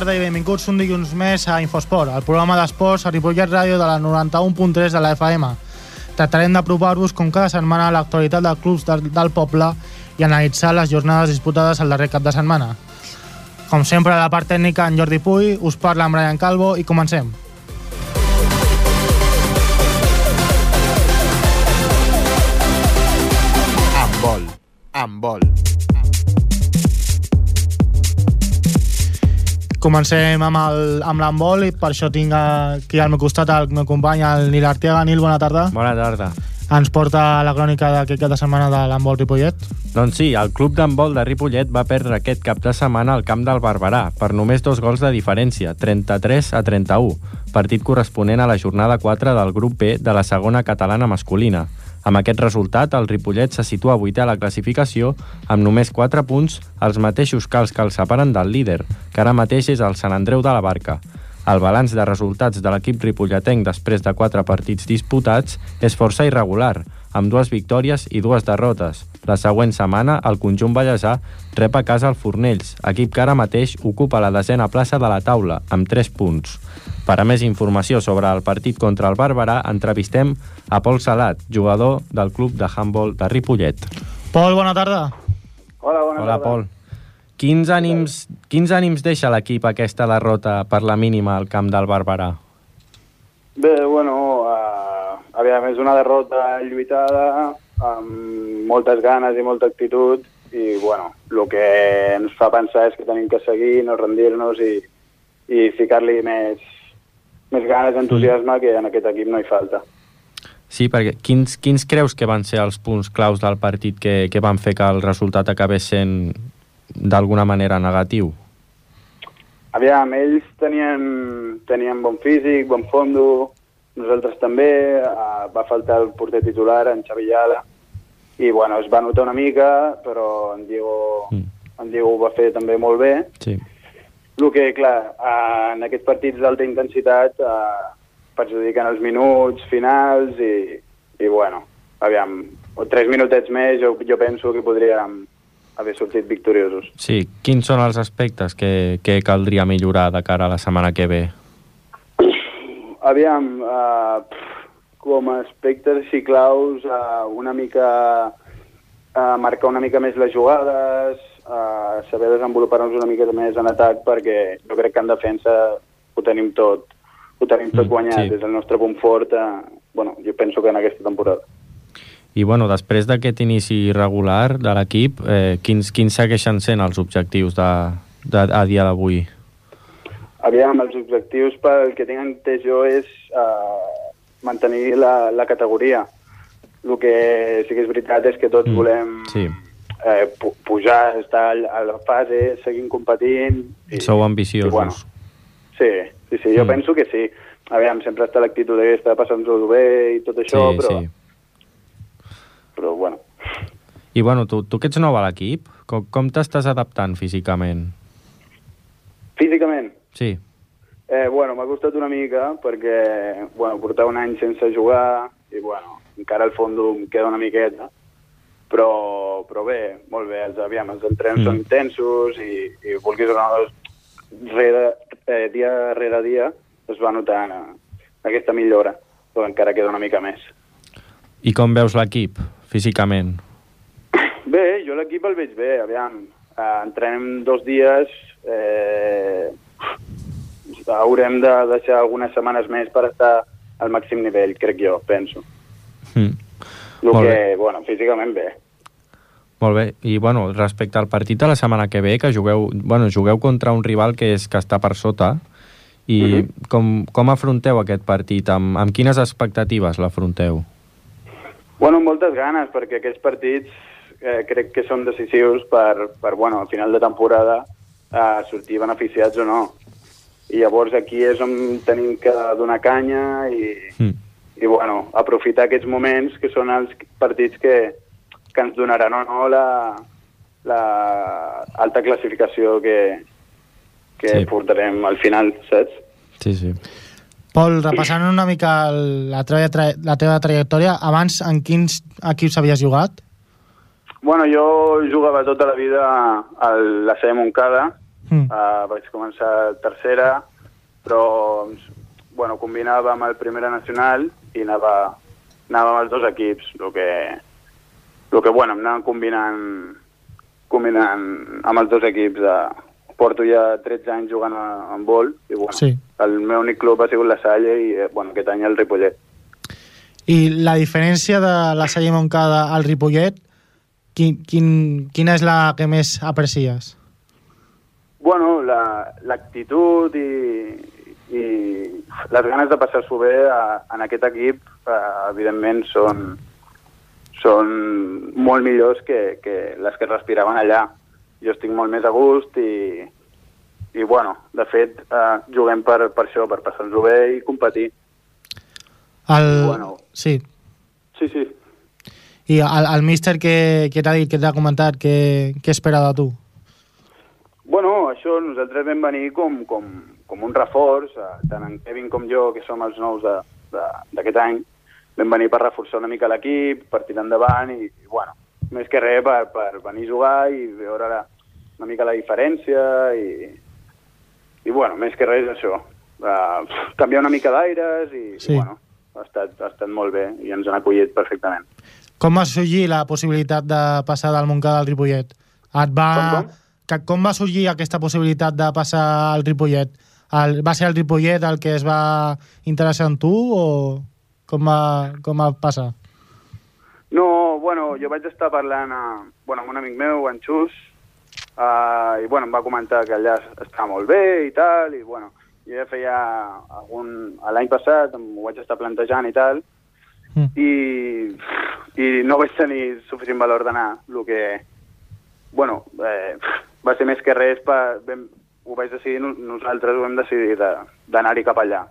Tarda i benvinguts un dilluns més a Infosport, el programa d'esports a Ripollet Ràdio de la 91.3 de la FM. Tractarem d'apropar-vos com cada setmana l'actualitat dels clubs del, del poble i analitzar les jornades disputades el darrer cap de setmana. Com sempre, a la part tècnica, en Jordi Puy, us parla en Brian Calvo i comencem. Amb vol, amb vol. Comencem amb el- amb l'handbol i per això tinc aquí al meu costat el meu company, el Nil Arteaga. Nil, bona tarda. Bona tarda. Ens porta la crònica d'aquest cap de setmana de l'handbol Ripollet. Doncs sí, el club d'handbol de Ripollet va perdre aquest cap de setmana al camp del Barberà per només dos gols de diferència, 33 a 31, partit corresponent a la jornada 4 del grup B de la segona catalana masculina. Amb aquest resultat, el Ripollet se situa vuitè a la classificació amb només 4 punts, els mateixos els que el separen del líder, que ara mateix és el Sant Andreu de la Barca. El balanç de resultats de l'equip ripolletenc després de quatre partits disputats és força irregular, amb dues victòries i dues derrotes. La següent setmana, el conjunt ballesà rep a casa el Fornells, equip que ara mateix ocupa la desena plaça de la taula, amb 3 punts. Per a més informació sobre el partit contra el Barberà, entrevistem a Pol Salat, jugador del club de handball de Ripollet. Pol, bona tarda. Hola, bona Hola, tarda. Pol. Quins ànims, quins ànims deixa l'equip aquesta derrota per la mínima al camp del Barberà? Bé, bueno, uh, aviam, és una derrota lluitada, amb moltes ganes i molta actitud, i, bueno, el que ens fa pensar és que tenim que seguir, no rendir-nos i, i ficar-li més, més ganes, entusiasme, que en aquest equip no hi falta. Sí, perquè quins, quins creus que van ser els punts claus del partit que, que van fer que el resultat acabés sent d'alguna manera negatiu? Aviam, ells tenien, tenien bon físic, bon fondo, nosaltres també, uh, va faltar el porter titular, en Xavi Llala, i bueno, es va notar una mica, però en Diego, Mm. en Diego ho va fer també molt bé. Sí. El que, clar, en aquests partits d'alta intensitat uh, perjudiquen els minuts finals i, i bueno, aviam, o tres minutets més jo, jo penso que podríem haver sortit victoriosos. Sí, quins són els aspectes que, que caldria millorar de cara a la setmana que ve? Aviam, uh, com a aspectes així claus, uh, una mica uh, marcar una mica més les jugades, uh, saber desenvolupar-nos una mica més en atac, perquè jo crec que en defensa ho tenim tot, ho tenim tot Mm, guanyat, sí. és el nostre punt fort, uh, bueno, jo penso que en aquesta temporada. I bueno, després d'aquest inici irregular de l'equip, eh, quins, quins segueixen sent els objectius de, de, a dia d'avui? Aviam, els objectius pel que tinc entès jo és uh, mantenir la, la categoria. El que sí que és veritat és que tots Mm, volem sí. Eh, pu pujar, estar a la fase, seguint competint. Sou ambiciosos. I, bueno, sí, sí, sí, jo Mm. penso que sí. Aviam, sempre està l'actitud aquesta de passar-nos-ho bé i tot això, sí, però, sí. però bueno. I bueno, tu, tu que ets nou a l'equip, com, com t'estàs adaptant físicament? Físicament, Sí, Eh, bueno, m'ha costat una mica perquè, bueno, portava un any sense jugar i, bueno, encara al fons em queda una miqueta, però, però bé, molt bé, els, aviam, els entrens Mm. mm. són intensos i, i vulguis o no, rere, eh, dia rere dia es va notant eh, aquesta millora, però encara queda una mica més. I com veus l'equip, físicament? Bé, jo l'equip el veig bé, aviam. Eh, entrenem dos dies, eh, haurem de deixar algunes setmanes més per estar al màxim nivell, crec jo, penso. Mm. El Molt que, bé. bueno, físicament bé. Molt bé. I, bueno, respecte al partit de la setmana que ve, que jugueu, bueno, jugueu contra un rival que és que està per sota, i Mhm. com, com afronteu aquest partit? Amb, amb quines expectatives l'afronteu? Bueno, amb moltes ganes, perquè aquests partits eh, crec que són decisius per, per bueno, al final de temporada eh, sortir beneficiats o no. I llavors aquí és on tenim que donar canya i, Mm. I bueno, aprofitar aquests moments que són els partits que, que ens donaran o no la, la alta classificació que, que Sí. portarem al final, saps? Sí, sí. Pol, repassant una mica el, la, teva, tra la teva trajectòria, abans en quins equips havies jugat? Bueno, jo jugava tota la vida a la C Montcada, Mm. Uh, vaig començar tercera, però bueno, combinava amb el Primera Nacional i anava, anava amb els dos equips, el que, el que bueno, em anaven combinant, combinant amb els dos equips. De, porto ja 13 anys jugant a, en vol i bueno, Sí. el meu únic club ha sigut la Salle i eh, bueno, aquest any el Ripollet. I la diferència de la Salle Montcada al Ripollet, quin, quin, quina és la que més aprecies? Bueno, la- l'actitud i, i les ganes de passar-s'ho bé a, en aquest equip, eh, evidentment, són, són molt millors que, que les que es respiraven allà. Jo estic molt més a gust i, i bueno, de fet, eh, juguem per, per això, per passar-nos-ho bé i competir. El... Bueno. Sí. Sí, sí. I el, el míster que, que t'ha dit, que t'ha comentat, què, què espera de tu? Bueno, això nosaltres vam venir com, com, com un reforç, eh, tant en Kevin com jo, que som els nous de- de- d'aquest any, vam venir per reforçar una mica l'equip, per tirar endavant i, i bueno, més que res per, per venir a jugar i veure la, una mica la diferència i, i bueno, més que res això. Uh, canviar una mica d'aires i, Sí. i bueno, ha estat, ha estat molt bé i ens han acollit perfectament. Com va sorgir la possibilitat de passar del Montcada al Ripollet? Et va... Com, com? Que, com va sorgir aquesta possibilitat de passar al Ripollet? El, va ser el Ripollet el que es va interessar en tu o com va, com va passar? No, bueno, jo vaig estar parlant a, bueno, amb un amic meu, en Xus, uh, i bueno, em va comentar que allà estava molt bé i tal, i bueno, jo ja feia algun... L'any passat m'ho vaig estar plantejant i tal, Mm. i, i no vaig tenir suficient valor d'anar, el que, bueno, eh, va ser més que res, per, vam, ho vaig decidir, no- nosaltres ho vam decidir de- d'anar-hi cap allà.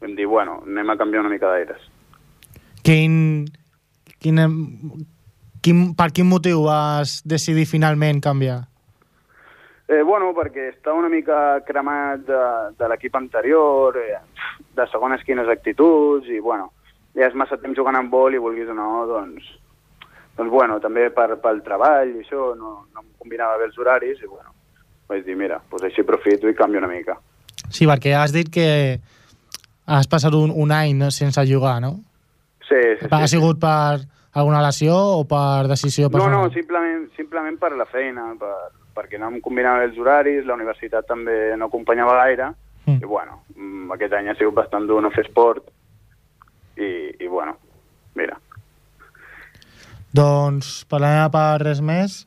Vam dir, bueno, anem a canviar una mica d'aires. Quin, quin, quin, per quin motiu vas decidir finalment canviar? Eh, bueno, perquè està una mica cremat de, de l'equip anterior, eh, de segones quines actituds, i bueno, ja és massa temps jugant amb vol i vulguis o no, doncs, doncs bueno, també per, pel treball i això, no, no em combinava bé els horaris, i bueno, vaig dir, mira, doncs així aprofito i canvio una mica. Sí, perquè has dit que has passat un, un any no, sense jugar, no? Sí, sí, Ha sí. sigut per alguna lesió o per decisió No, personal? no, simplement, simplement per la feina, per, perquè no em combinava els horaris, la universitat també no acompanyava gaire, Mm. i bueno, mm, aquest any ha sigut bastant dur no fer esport, i, i bueno, mira. Doncs parlem per res més.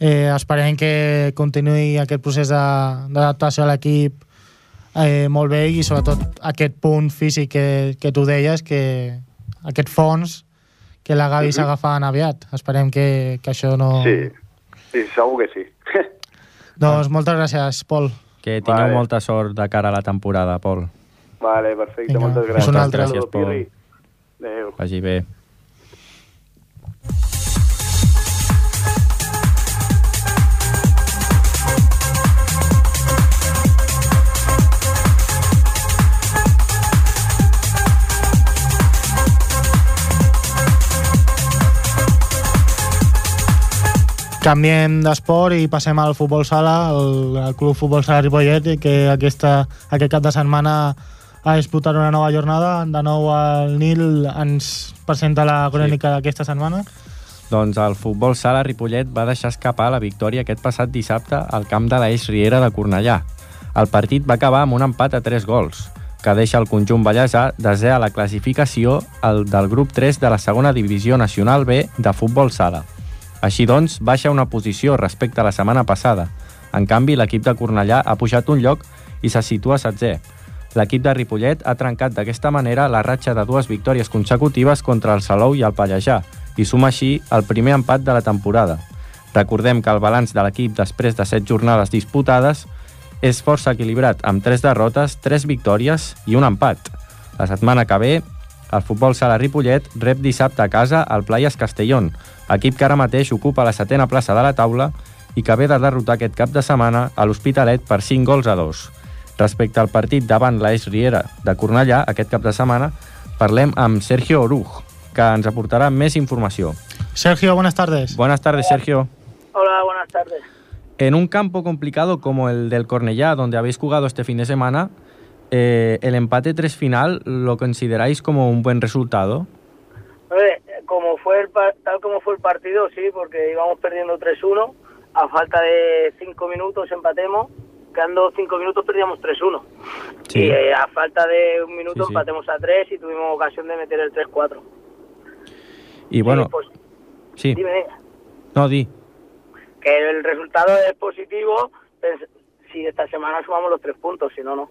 Eh, esperem que continuï aquest procés de- d'adaptació a l'equip eh, molt bé i sobretot aquest punt físic que, que tu deies, que aquest fons que la Gavi Mhm. s'agafant aviat. Esperem que, que això no... Sí, sí, segur que sí. Doncs moltes gràcies, Pol. Que tingueu Vale. molta sort de cara a la temporada, Pol. vale, perfecte, Vinga, moltes gràcies. altra. Gràcies, Pol. Pirri. Adéu. Vagi bé. Canviem d'esport i passem al futbol sala, el, el Club Futbol Sala Ripollet, que aquesta, aquest cap de setmana ha disputat una nova jornada. De nou el Nil ens presenta la crònica d'aquesta setmana. Doncs el futbol sala Ripollet va deixar escapar la victòria aquest passat dissabte al camp de l'Eix Riera de Cornellà. El partit va acabar amb un empat a 3 gols, que deixa el conjunt ballesà desè a la classificació el del grup 3 de la segona divisió nacional B de futbol sala. Així doncs, baixa una posició respecte a la setmana passada. En canvi, l'equip de Cornellà ha pujat un lloc i se situa setzè. L'equip de Ripollet ha trencat d'aquesta manera la ratxa de dues victòries consecutives contra el Salou i el Pallejà i suma així el primer empat de la temporada. Recordem que el balanç de l'equip després de set jornades disputades és força equilibrat, amb tres derrotes, tres victòries i un empat. La setmana que ve, el futbol sala Ripollet rep dissabte a casa el Playas Castellón, equip que ara mateix ocupa la setena plaça de la taula i que ve de derrotar aquest cap de setmana a l'Hospitalet per 5 gols a 2. Respecte al partit davant l'Eix Riera de Cornellà, aquest cap de setmana, parlem amb Sergio Oruj, que ens aportarà més informació. Sergio, buenas tardes. Buenas tardes, Sergio. Hola, buenas tardes. En un campo complicado como el del Cornellá, donde habéis jugado este fin de semana, eh, ¿el empate 3 final lo consideráis como un buen resultado? Hombre, como fue el, tal como fue el partido, sí, porque íbamos perdiendo 3-1, a falta de 5 minutos empatemos, quedando 5 minutos perdíamos 3-1. Sí. Y eh, a falta de un minuto Sí, empatemos a 3 y tuvimos ocasión de meter el 3-4. Y bueno, Sí, pues, sí, dime, no di. que el resultado es positivo si esta semana sumamos los 3 puntos, si no, no.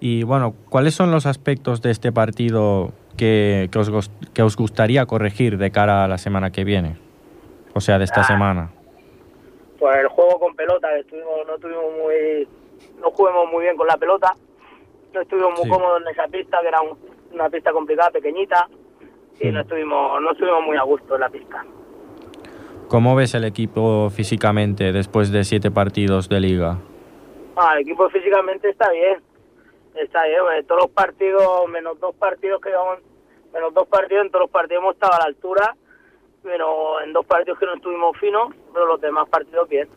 Y bueno, ¿cuáles son los aspectos de este partido que, que os, que os gustaría corregir de cara a la semana que viene? O sea, de esta Ah. semana. Pues el juego con pelota, que estuvimos, no estuvimos muy, no jugamos muy bien con la pelota, no estuvimos muy Sí. cómodos en esa pista, que era un- una pista complicada, pequeñita, y Mm. no estuvimos, no estuvimos muy a gusto en la pista. ¿Cómo ves el equipo físicamente después de siete partidos de liga? Ah, el equipo físicamente está bien, está bien, pues, todos los partidos, menos dos partidos que llevamos, menos dos partidos, en todos los partidos hemos estado a la altura, pero en dos partidos que no estuvimos finos, pero los demás partidos bien.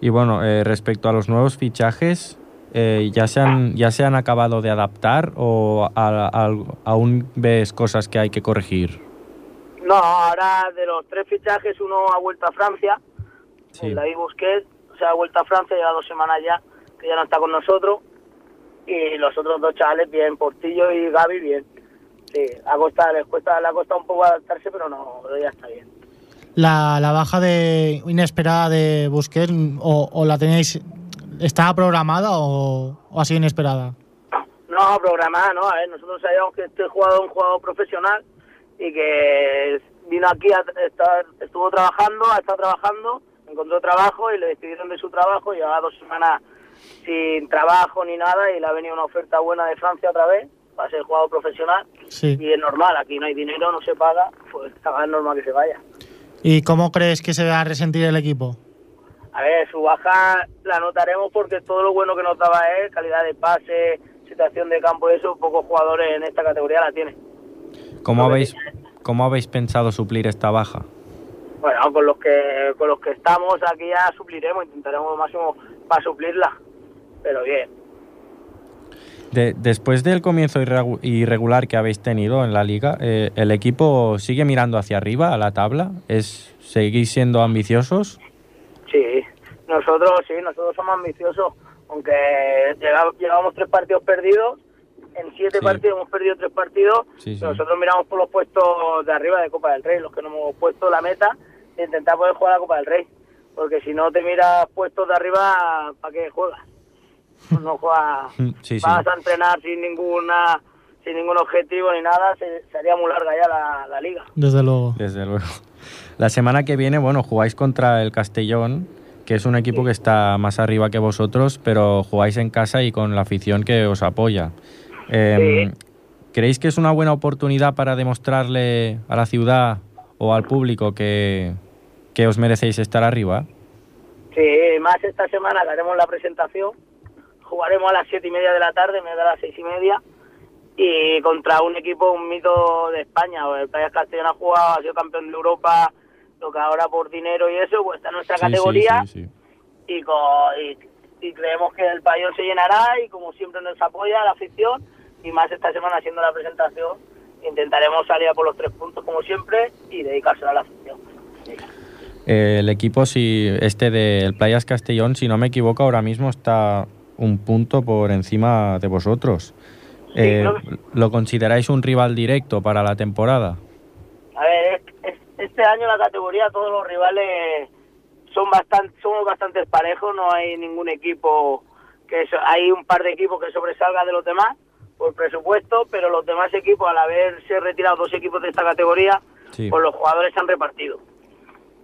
Y bueno, eh, respecto a los nuevos fichajes, eh, ¿ya, se han, ¿ya se han acabado de adaptar o a- a- aún ves cosas que hay que corregir? No, ahora de los tres fichajes, uno ha vuelto a Francia, Sí. David Busquets, se ha vuelto a Francia, lleva dos semanas ya, que ya no está con nosotros, y los otros dos chavales bien, Portillo y Gaby bien. Sí, ha costado, les cuesta, le ha costado un poco adaptarse, pero no, pero ya está bien. La, la baja de inesperada de Busquets, o, o la tenéis, ¿estaba programada o, o ha sido inesperada? No, programada, no, a ver, nosotros sabíamos que este jugador es un jugador profesional y que vino aquí a estar, estuvo trabajando, ha estado trabajando, encontró trabajo y le despidieron de su trabajo, llevaba dos semanas sin trabajo ni nada y le ha venido una oferta buena de Francia otra vez para ser jugador profesional Sí. y es normal, aquí no hay dinero, no se paga, pues está es normal que se vaya. ¿Y cómo crees que se va a resentir el equipo? A ver, su baja la notaremos porque todo lo bueno que nos daba él, calidad de pase, situación de campo y eso, pocos jugadores en esta categoría la tienen. ¿Cómo habéis, ¿Cómo habéis pensado suplir esta baja? Bueno, con los que con los que estamos aquí ya supliremos, intentaremos lo máximo para suplirla, pero bien. De- después del comienzo irregu- irregular que habéis tenido en la liga, eh, ¿el equipo sigue mirando hacia arriba a la tabla? ¿Es, ¿Seguís siendo ambiciosos? Sí, nosotros sí, nosotros somos ambiciosos, aunque llevamos tres partidos perdidos, en siete Sí. partidos hemos perdido tres partidos, Sí, sí. nosotros miramos por los puestos de arriba de Copa del Rey, los que nos hemos puesto la meta de intentar poder jugar la Copa del Rey, porque si no te miras puestos de arriba, ¿para qué juegas? Pues no juegas, Sí, sí. vas a entrenar sin ninguna sin ningún objetivo ni nada, se, sería muy larga ya la, la liga. Desde luego. Desde luego. La semana que viene, bueno, jugáis contra el Castellón, que es un equipo que está más arriba que vosotros, pero jugáis en casa y con la afición que os apoya. Eh, ¿Creéis que es una buena oportunidad para demostrarle a la ciudad o al público que, que os merecéis estar arriba? Sí, más esta semana que haremos la presentación. Jugaremos a las siete y media de la tarde, en vez de a las seis y media. Y contra un equipo, un mito de España. El Playas Castellón ha jugado, ha sido campeón de Europa, lo que ahora por dinero y eso, pues está en nuestra Sí, categoría. sí, sí. Y, co- y, y creemos que el pabellón se llenará y como siempre nos apoya la afición. Y más esta semana haciendo la presentación, intentaremos salir a por los tres puntos como siempre y dedicárselo a la afición. Eh, el equipo, si este del Playas Castellón, si no me equivoco, ahora mismo está un punto por encima de vosotros. Sí, Eh, que- ¿Lo consideráis un rival directo para la temporada? A ver, es- es- este año la categoría todos los rivales son bastante, somos bastante parejos, no hay ningún equipo que so- hay un par de equipos que sobresalgan de los demás por presupuesto, pero los demás equipos al haberse retirado dos equipos de esta categoría, Sí. pues los jugadores se han repartido.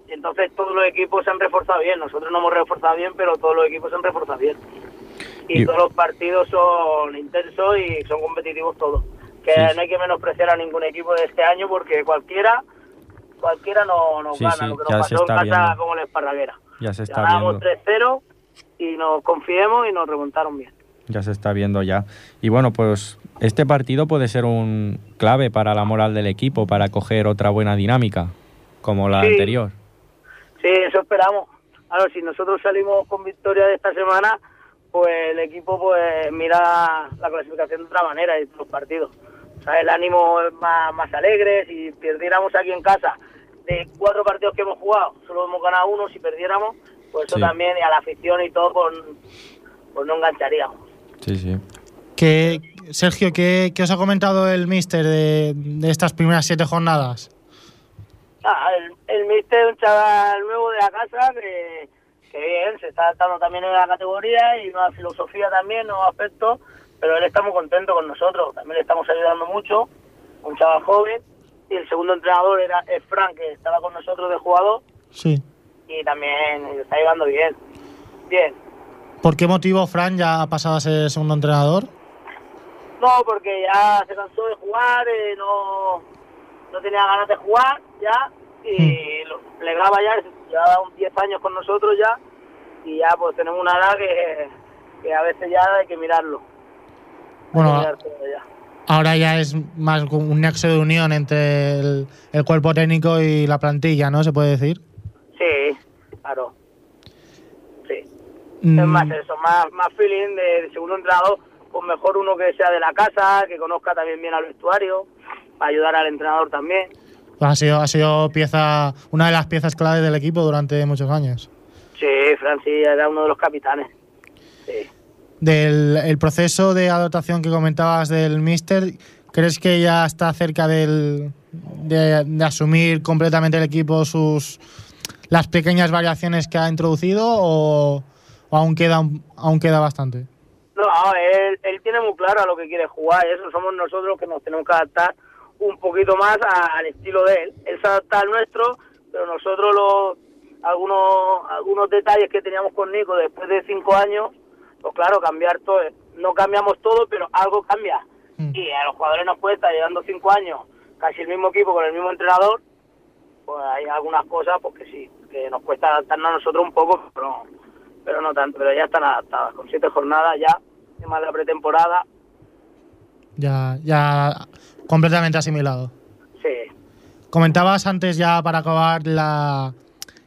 Y entonces todos los equipos se han reforzado bien, nosotros no hemos reforzado bien, pero todos los equipos se han reforzado bien. Y, Y- todos los partidos son intensos y son competitivos todos. Que Sí. no hay que menospreciar a ningún equipo de este año porque cualquiera cualquiera no nos Sí, gana, sí, lo que nos pasó en casa viendo. como la esparraguera. Ya se está viendo. 3-0 y nos confiemos y nos remontaron bien. Ya se está viendo ya. Y bueno, pues este partido puede ser un clave para la moral del equipo, para coger otra buena dinámica, como la Sí. anterior. Sí, eso esperamos. Claro, si nosotros salimos con victoria de esta semana, pues el equipo pues mira la clasificación de otra manera y los partidos. O sea, el ánimo es más, más alegre. Si perdiéramos aquí en casa de cuatro partidos que hemos jugado, solo hemos ganado uno. Si perdiéramos, pues eso Sí. también, y a la afición y todo, pues, pues no engancharíamos. Sí, sí. ¿Qué, Sergio, ¿qué, qué os ha comentado el míster de, de estas primeras siete jornadas? Ah, el, el míster es un chaval nuevo de la casa que, que bien, se está adaptando también en la categoría y nueva filosofía también, nuevos aspectos, pero él está muy contento con nosotros, también le estamos ayudando mucho, un chaval joven, y el segundo entrenador era es Frank, que estaba con nosotros de jugador, Sí. y también le está llevando bien, bien. ¿Por qué motivo Fran ya ha pasado a ser segundo entrenador? No, porque ya se cansó de jugar, eh, no, no tenía ganas de jugar ya y lo, le graba ya, llevaba un 10 años con nosotros ya y ya pues tenemos una edad que, que a veces ya hay que mirarlo. Hay Bueno, que ya. Ahora ya es más un nexo de unión entre el, el cuerpo técnico y la plantilla, ¿no? Se puede decir. Sí, claro. Sí. Mm, Es más eso, más, más feeling de, de segundo entrenador, pues mejor uno que sea de la casa, que conozca también bien al vestuario, para ayudar al entrenador también. Ha sido, ha sido pieza, una de las piezas clave del equipo durante muchos años. Sí, Francis era uno de los capitanes. Sí. Del el proceso de adaptación que comentabas del Mister, ¿crees que ya está cerca del, de, de asumir completamente el equipo sus las pequeñas variaciones que ha introducido o, o aún, queda, aún queda bastante? No, él, él tiene muy claro a lo que quiere jugar, eso somos nosotros los que nos tenemos que adaptar un poquito más a- al estilo de él. Él se adapta al nuestro, pero nosotros los algunos algunos detalles que teníamos con Nico después de cinco años, pues claro, cambiar todo. No cambiamos todo, pero algo cambia. Mm. Y a los jugadores nos cuesta, llevando cinco años, casi el mismo equipo con el mismo entrenador, pues hay algunas cosas pues que sí, que nos cuesta adaptarnos a nosotros un poco, pero, pero no tanto, pero ya están adaptadas, con siete jornadas ya, más la pretemporada, Ya, ya completamente asimilado. sí. Comentabas antes ya para acabar la,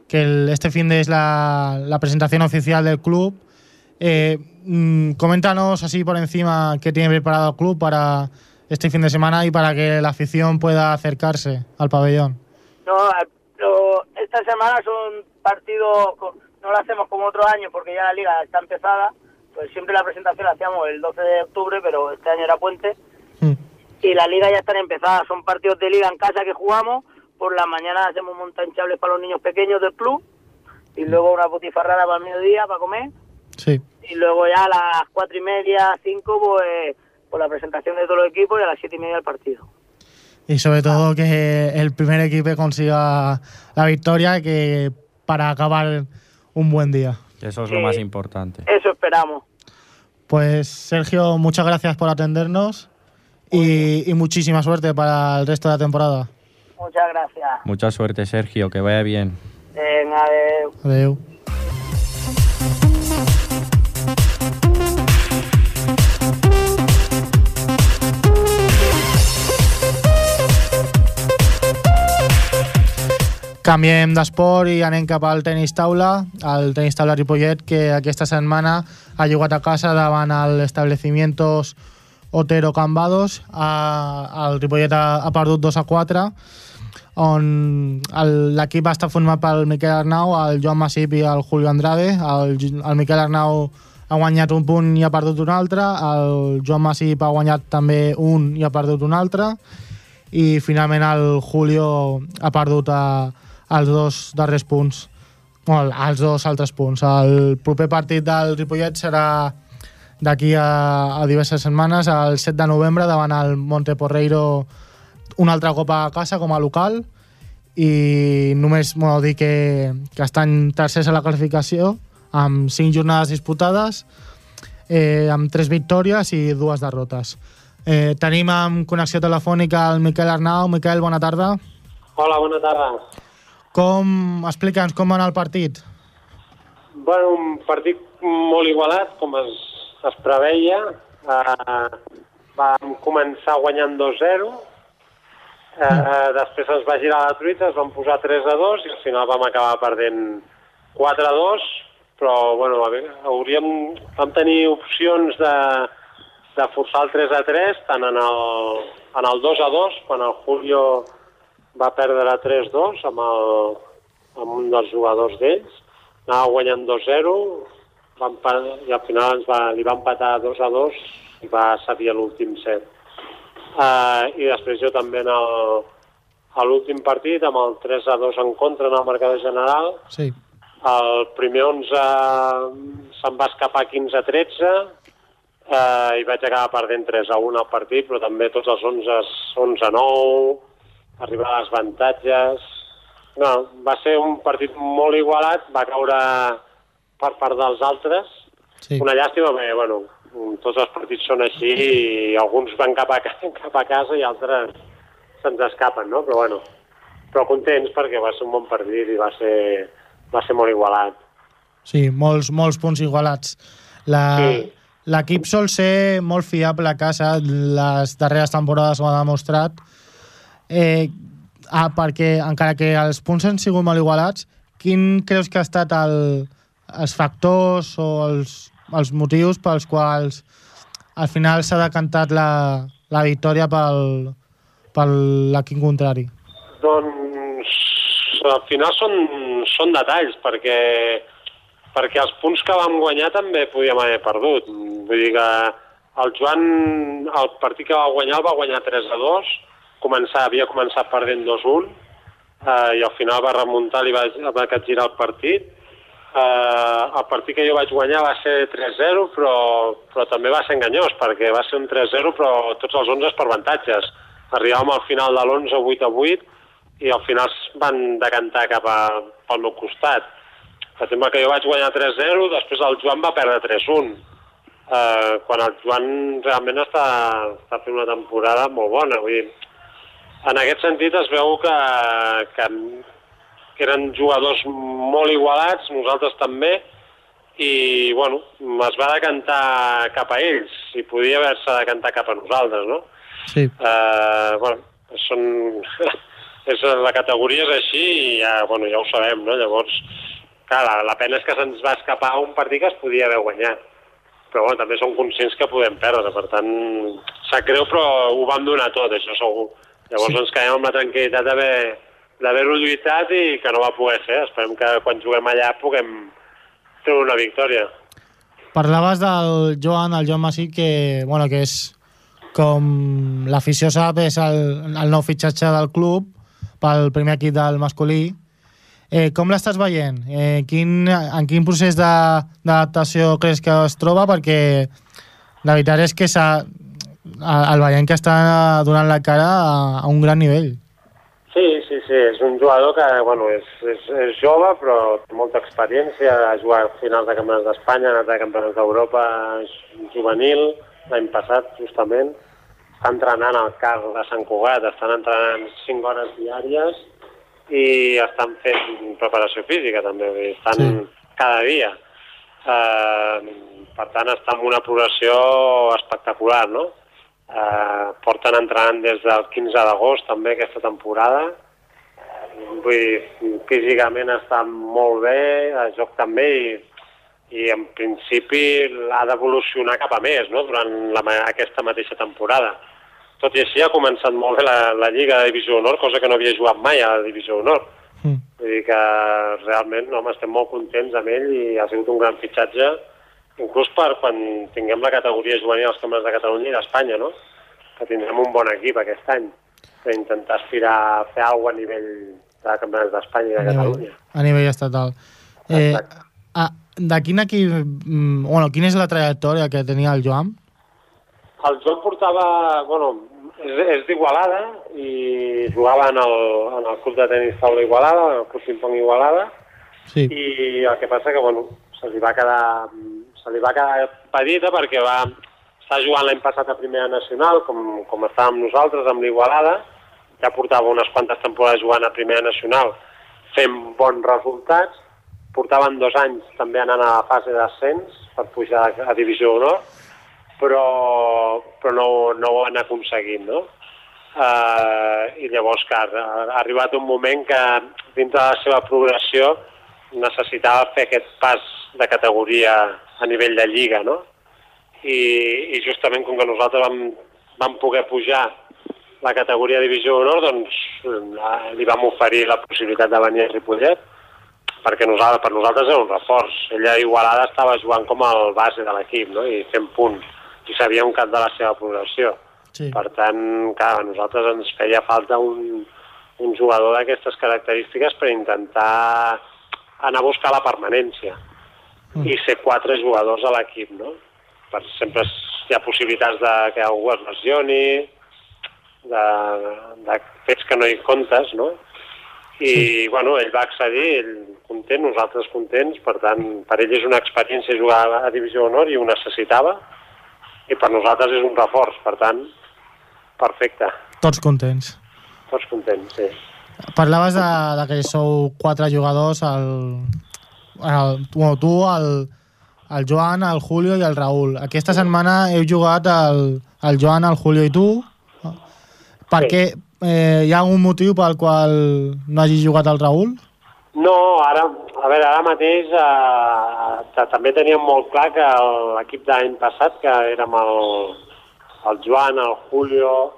que el- este fin de es la, la presentación oficial del club. Eh, mm, coméntanos así por encima qué tiene preparado el club para este fin de semana y para que la afición pueda acercarse al pabellón. No, lo- esta semana son partidos, co- no lo hacemos como otros años porque ya la liga está empezada, pues siempre la presentación la hacíamos el 12 de octubre, pero este año era puente, Mm. y la liga ya están empezadas, son partidos de liga en casa que jugamos, por la mañana hacemos montanchables para los niños pequeños del club, y luego una botifarrada para el mediodía para comer, Sí. y luego ya a las cuatro y media, cinco, pues, pues la presentación de todos los equipos y a las siete y media el partido. Y sobre todo que el primer equipo consiga la victoria que para acabar un buen día. Eso es Sí. lo más importante. Eso esperamos. Pues Sergio, muchas gracias por atendernos y, y muchísima suerte para el resto de la temporada. Muchas gracias. Mucha suerte, Sergio, que vaya bien. Venga, adeu. Adeu. Canviem d'esport i anem cap al tenis taula, al tenis taula Ripollet, que aquesta setmana ha jugat a casa davant el establecimientos Otero Cambados. El Ripollet ha, ha perdut 2 a 4, on l'equip està format pel Miquel Arnau, el Joan Masip i el Julio Andrade. El, el Miquel Arnau ha guanyat un punt i ha perdut un altre, el Joan Masip ha guanyat també un i ha perdut un altre, i finalment el Julio ha perdut a, els dos darrers punts, bueno, els dos altres punts. El proper partit del Ripollet serà d'aquí a, a diverses setmanes, el 7 de novembre, davant el Monteporreiro, una altra copa a casa com a local, i només bueno, dir que, que estan tercers a la classificació, amb cinc jornades disputades, eh, amb tres victòries i dues derrotes. Eh, tenim amb connexió telefònica el Miquel Arnau. Miquel, bona tarda. Hola, bona tarda. Com, explica'ns com va anar el partit. Bueno, un partit molt igualat, com es, es preveia. Uh, vam començar guanyant 2-0. Uh, després ens va girar la truita, es van posar 3 a 2 i al final vam acabar perdent 4-2, però bueno, a veure, hauríem, vam tenir opcions de, de forçar el 3-3, tant en el, en el 2-2, quan el Julio va perdre 3-2 amb, el, amb un dels jugadors d'ells, anava guanyant 2-0, va empa- i al final ens va, li va empatar 2-2 i va a l'últim set. Uh, I després jo també en el, a l'últim partit, amb el 3 a 2 en contra en el marcador general, Sí. el primer 11 se'n va escapar 15 a 13 eh, i vaig acabar perdent 3 a 1 al partit, però també tots els 11, 11 a 9, arribar a les avantatges... No, va ser un partit molt igualat, va caure per part dels altres. Sí. Una llàstima, perquè, bueno, tots els partits són així i alguns van cap a, ca- cap a casa i altres se'ns escapen, no? Però, bueno, però contents perquè va ser un bon partit i va ser, va ser molt igualat. Sí, molts, molts punts igualats. La- Sí. L'equip sol ser molt fiable a casa, les darreres temporades ho ha demostrat, eh, ah, perquè encara que els punts han sigut molt igualats, quin creus que ha estat el, els factors o els, els motius pels quals al final s'ha decantat la, la victòria pel, per l'equip contrari? Doncs al final són, són detalls, perquè, perquè els punts que vam guanyar també podíem haver perdut. Vull dir que el Joan, el partit que va guanyar, el va guanyar 3 a 2, començar, havia començat perdent 2-1, eh, i al final va remuntar, li va, va capgirar el partit. Eh, el partit que jo vaig guanyar va ser 3-0, però, però també va ser enganyós, perquè va ser un 3-0, però tots els 11 per avantatges. Arribàvem al final de l'11 8 a 8 i al final van decantar cap a, pel meu costat. Per exemple, que jo vaig guanyar 3-0, després el Joan va perdre 3-1. Eh, quan el Joan realment està, està fent una temporada molt bona. Vull dir, en aquest sentit es veu que, que, que eren jugadors molt igualats, nosaltres també, i bueno, es va decantar cap a ells, i podia haver-se decantat cap a nosaltres, no? Sí. Eh, bueno, són... és, la categoria és així i ja, bueno, ja ho sabem, no? Llavors, clar, la, la pena és que se'ns va escapar un partit que es podia haver guanyat. Però bueno, també som conscients que podem perdre, per tant, sap greu, però ho vam donar tot, això segur. Llavors Sí. ens quedem amb la tranquil·litat d'haver d'haver-ho lluitat i que no va poder ser. Esperem que quan juguem allà puguem treure una victòria. Parlaves del Joan, el Joan Masí, que, bueno, que és, com l'afició sap, és el, el nou fitxatge del club pel primer equip del masculí. Eh, com l'estàs veient? Eh, quin, en quin procés de- d'adaptació creus que es troba? Perquè la veritat és que s'ha, el veiem que està donant la cara a, a un gran nivell. Sí, sí, sí, és un jugador que, bueno, és, és, és jove, però té molta experiència, ha jugat finals de campionats d'Espanya, ha anat a campionats d'Europa juvenil, l'any passat, justament. Està entrenant al CAR de Sant Cugat, estan entrenant 5 hores diàries i estan fent preparació física, també, estan Sí. sí. cada dia. Eh, per tant, està en una progressió espectacular, no? Eh, porten entrenant des del 15 d'agost també aquesta temporada. Eh, Vull dir, físicament està molt bé, el joc també, i, i en principi ha d'evolucionar cap a més no? durant la, aquesta mateixa temporada. Tot i així ha començat molt bé la, la Lliga de Divisió Honor, cosa que no havia jugat mai a la Divisió Honor. Mm. Vull dir que realment home, estem molt contents amb ell i ha sigut un gran fitxatge, inclús per quan tinguem la categoria juvenil als campionats de Catalunya i d'Espanya, no? que tindrem un bon equip aquest any, per intentar aspirar a fer alguna a nivell de campionats d'Espanya i de a nivell, Catalunya. a nivell estatal. Eh, a, de quin equip... mm, Bueno, quina és la trajectòria que tenia el Joan? El Joan portava, bueno, és, és d'Igualada i jugava en el, en el club de tenis taula Igualada, en el club ping-pong Igualada, Sí. i el que passa que, bueno, se li va quedar, se li va quedar petita perquè va estar jugant l'any passat a Primera Nacional, com, com estàvem nosaltres, amb l'Igualada, ja portava unes quantes temporades jugant a Primera Nacional, fent bons resultats, portaven dos anys també anant a la fase d'ascens per pujar a Divisió Honor, però, però no, no ho han aconseguit, no? Uh, I llavors, clar, ha arribat un moment que dintre de la seva progressió necessitava fer aquest pas de categoria a nivell de lliga, no? I, i justament com que nosaltres vam, vam poder pujar la categoria Divisió d'Honor, doncs eh, li vam oferir la possibilitat de venir a Ripollet, perquè nosaltres, per nosaltres era un reforç. Ella a Igualada estava jugant com el base de l'equip, no? i fent punts, i sabíem cap de la seva progressió. Sí. Per tant, clar, a nosaltres ens feia falta un, un jugador d'aquestes característiques per intentar anar a buscar la permanència Mm. i ser quatre jugadors a l'equip, no? Per sempre hi ha possibilitats de que algú es lesioni, de, de fets que no hi comptes, no? I, sí. bueno, ell va accedir, ell content, nosaltres contents, per tant, per ell és una experiència jugar a Divisió d'Honor i ho necessitava, i per nosaltres és un reforç, per tant, perfecte, Tots contents. tots contents, sí. Parlaves de, de que sou quatre jugadors, el, el, bueno, tu, el, el Joan, el Julio i el Raül. Aquesta setmana heu jugat el, el Joan, el Julio i tu. Per Sí. Eh, hi ha algun motiu pel qual no hagi jugat el Raül? No, ara, a veure, ara mateix eh, també teníem molt clar que l'equip de l'any passat, que érem el, el Joan, el Julio,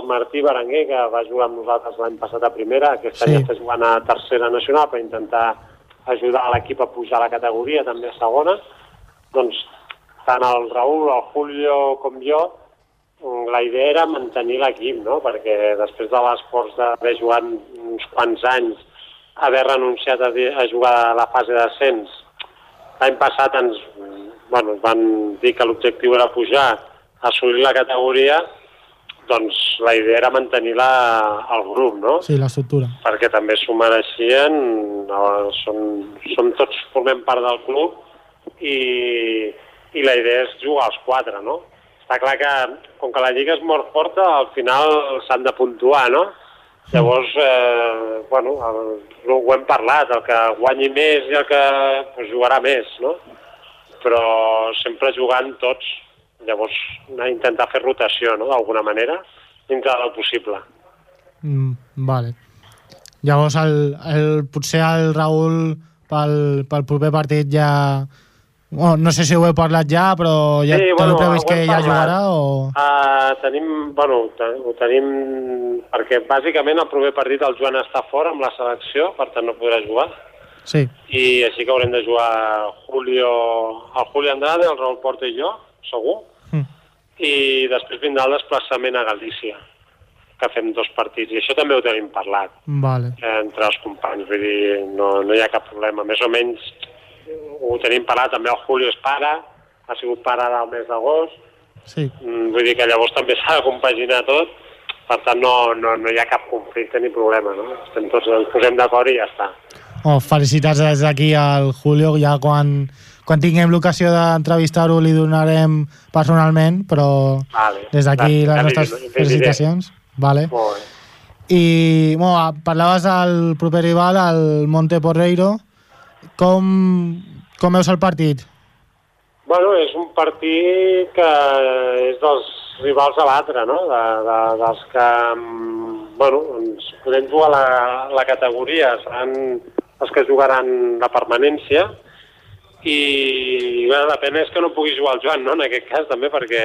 el Martí Berenguer, que va jugar amb nosaltres l'any passat a primera, aquest Sí. any està jugant a tercera nacional per intentar ajudar a l'equip a pujar a la categoria, també a segona, doncs tant el Raül, el Julio com jo, mm, la idea era mantenir l'equip, no? perquè després de l'esforç d'haver jugat uns quants anys, haver renunciat a, a jugar a la fase d'ascens, l'any passat ens, bueno, ens van dir que l'objectiu era pujar, assolir la categoria, doncs la idea era mantenir la, el grup, no? Sí, l'estructura. perquè també s'ho mereixien, no, són, som tots formem part del club i, i la idea és jugar als quatre, no? Està clar que, com que la lliga és molt forta, al final s'han de puntuar, no? Llavors, eh, bueno, el, ho hem parlat, el que guanyi més i el que pues, jugarà més, no? Però sempre jugant tots. Llavors, anar a intentar fer rotació, no?, d'alguna manera, dintre del possible. Mm, vale. Llavors, el, el, potser el Raül pel, pel proper partit ja... Bueno, no sé si ho heu parlat ja, però ja Sí, bueno, hem que ja parlat. jugarà o... Uh, tenim, bueno, ho tenim perquè bàsicament el proper partit el Joan està fora amb la selecció, per tant no podrà jugar, Sí, i així que haurem de jugar Julio, el Julio Andrade, el Raül Porta i jo, segur, Mm. i després vindrà el desplaçament a Galícia, que fem dos partits, i això també ho tenim parlat vale. entre els companys, vull dir, no, no hi ha cap problema. Més o menys ho tenim parlat, també el Julio és pare, ha sigut pare del mes d'agost, Sí, Mm, Vull dir que llavors també s'ha de compaginar tot, per tant no, no, no hi ha cap conflicte ni problema, no? Estem tots, ens posem d'acord i ja està. oh, felicitats des d'aquí al Julio, ja quan, quan tinguem l'ocasió d'entrevistar-ho li donarem personalment, però Vale. des d'aquí les nostres felicitacions. Vale. I bueno, parlaves del proper rival, el Monte Porreiro. Com, com veus el partit? Bueno, és un partit que és dels rivals a batre, no? De, de, dels que, bueno, ens podem jugar la, la categoria, seran els que jugaran la permanència, i bé, la pena és que no pugui jugar el Joan, no?, en aquest cas també, perquè,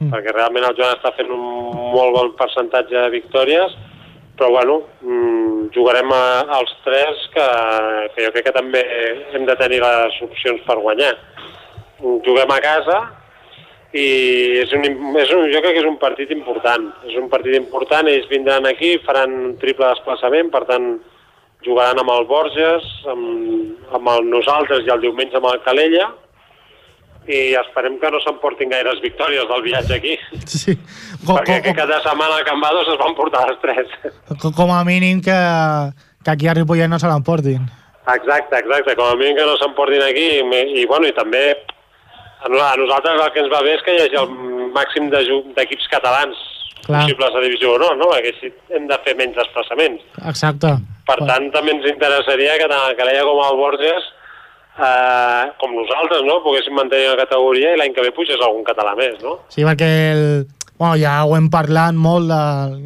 Mm. perquè realment el Joan està fent un molt bon percentatge de victòries, però bueno, mm, jugarem a, als tres que, que jo crec que també hem de tenir les opcions per guanyar. Juguem a casa i és un, és un, jo crec que és un partit important. És un partit important, ells vindran aquí, faran un triple desplaçament, per tant jugaran amb el Borges, amb, amb el nosaltres i el diumenge amb el Calella, i esperem que no s'emportin gaires victòries del viatge aquí, Sí. Com, perquè com, cada setmana al Camp Bados es van portar les tres. com, com a mínim que, que aquí a Ripollet no se l'emportin. Exacte, exacte, com a mínim que no s'emportin aquí i, i, bueno, i també a no- a nosaltres el que ens va bé és que hi hagi el màxim de d'equips catalans Clar. possibles a Divisió no, no? Perquè així hem de fer menys desplaçaments. Exacte. Per tant, també ens interessaria que tant el Calella com el Borges, eh, com nosaltres, no? poguéssim mantenir la categoria i l'any que ve pugés algun català més, no? Sí, perquè el, bueno, ja ho hem parlat molt de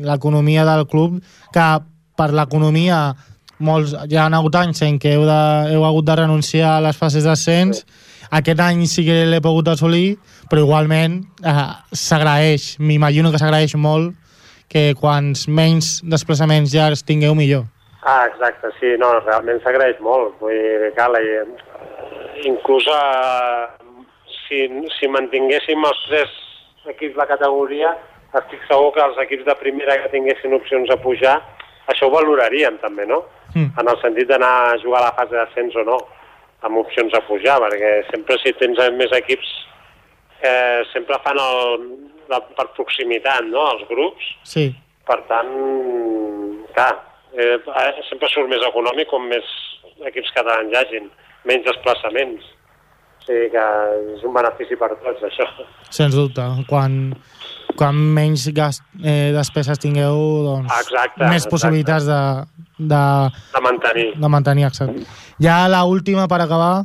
l'economia del club, que per l'economia molts, hi ha hagut anys en què heu, de, heu hagut de renunciar a les fases d'ascens. Sí. Aquest any sí que l'he pogut assolir, però igualment eh, s'agraeix, m'imagino que s'agraeix molt que quants menys desplaçaments llargs tingueu millor. Ah, exacte, sí, no, realment s'agraeix molt. Vull dir, clar, la, inclús eh, si, si mantinguéssim els tres equips de la categoria, estic segur que els equips de primera que tinguessin opcions a pujar, això ho valorarien també, no? Mm. En el sentit d'anar a jugar a la fase d'ascens o no, amb opcions a pujar, perquè sempre si tens més equips eh, sempre fan el, la, per proximitat, no?, els grups, Sí, per tant, clar, eh, sempre surt més econòmic com més equips catalans hi hagin, menys desplaçaments. O sigui que és un benefici per tots, això. sens dubte. Quan, quan menys gas, eh, despeses tingueu, doncs, Exacte, més exacte. possibilitats de, de, De mantenir. de mantenir, exacte. Ja la última per acabar,